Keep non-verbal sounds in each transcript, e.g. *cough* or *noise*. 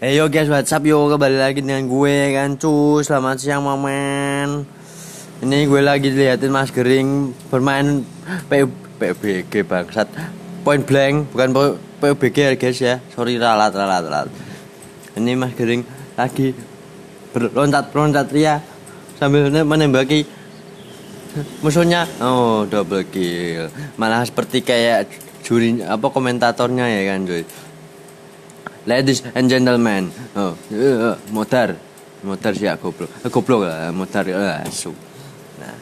Eh yo guys WhatsApp yo kembali lagi dengan gue kan? Cuy Selamat siang momen Ini gue lagi liatin Mas Gering bermain PU, PUBG bangsat. Point blank bukan PUBG ya guys ya. Sorry ralat ralat ralat. Ini Mas Gering lagi berloncat loncat ria Sambil menembaki musuhnya. Oh double kill. Malah seperti kayak juri apa komentatornya ya kan cuy Ladies and gentlemen, oh, uh, motor, motor sih goblok, uh, goblok lah, motor uh, asu. Nah,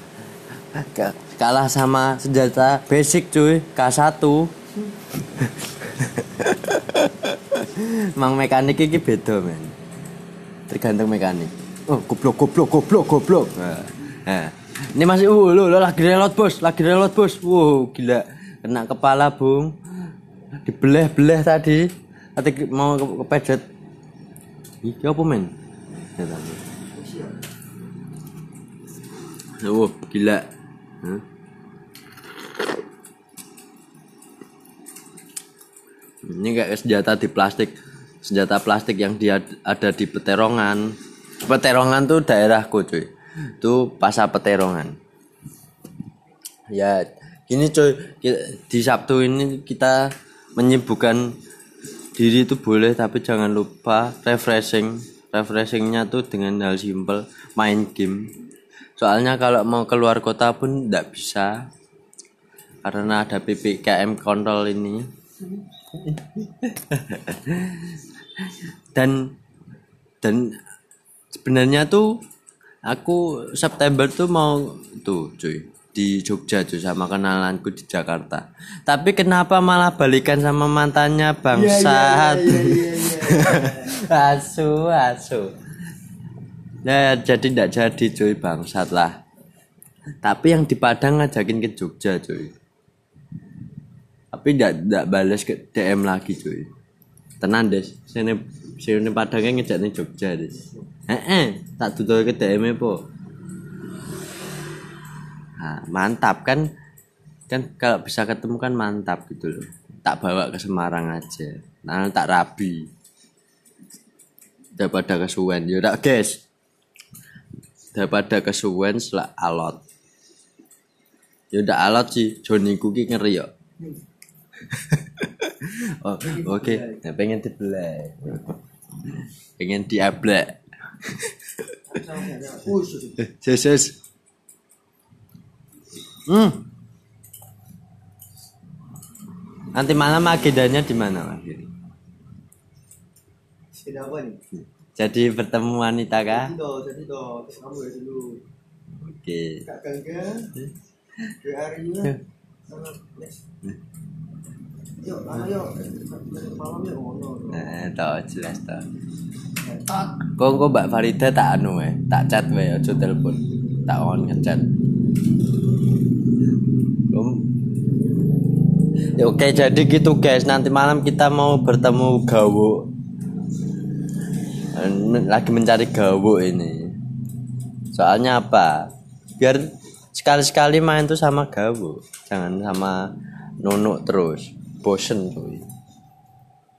kalah sama senjata basic cuy, K1 *laughs* Mang mekanik ini beda men, tergantung mekanik. Oh, goblok, goblok, goblok, goblok. Nah, nah. Ini masih, uh, lo, lo lagi reload bos, lagi reload bos. Wow, gila, kena kepala bung, dibelah-belah tadi Ati mau kepejat. Iki apa men? Oh, gila. Huh? Ini kayak senjata di plastik. Senjata plastik yang dia ada di Peterongan. Peterongan tuh daerahku cuy. Itu pasar Peterongan. Ya, gini cuy. Di Sabtu ini kita menyibukkan diri itu boleh tapi jangan lupa refreshing. Refreshingnya tuh dengan hal simple main game. Soalnya kalau mau keluar kota pun tidak bisa karena ada ppkm kontrol ini. Dan dan sebenarnya tuh aku September tuh mau tuh cuy di Jogja tuh sama kenalanku di Jakarta. Tapi kenapa malah balikan sama mantannya bangsat? Iya, iya, iya, *laughs* asu, asu. Ya jadi tidak jadi cuy bangsat lah. Tapi yang di Padang ngajakin ke Jogja cuy. Tapi tidak tidak balas ke DM lagi cuy. Tenan des, sini sini Padangnya ngejak nih Jogja des. Eh, eh tak tutup ke DM po nah, mantap kan? Kan kalau bisa ketemu kan mantap gitu loh. Tak bawa ke Semarang aja. Nah tak rabi. Daripada kesuwen. Yaudah guys. Daripada kesuwen selak alot. Yaudah alot sih. Joni Kuki ngeri yuk *laughs* oh, oke. Okay. nah, pengen dibelai pengen diablek. *laughs* Yesus Hmm. Nanti malam agendanya di mana, Mas? Jadi bertemu wanita kah? Jadi toh, kamu ya dulu. Oke. Kak Gangga, Arya, sama Yuk, yuk. Malam yuk. Nah, toh jelas toh. Kok kok Mbak Farida tak anu eh, tak chat wae aja telepon. Tak on ngechat. Oke jadi gitu guys. Nanti malam kita mau bertemu gawo. Lagi mencari gawo ini. Soalnya apa? Biar sekali-sekali main tuh sama gawo. Jangan sama nunuk terus. Bosen tuh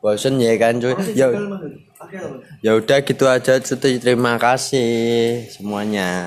bosen ya kan cuy? Ya ya udah gitu aja cuy. Terima kasih semuanya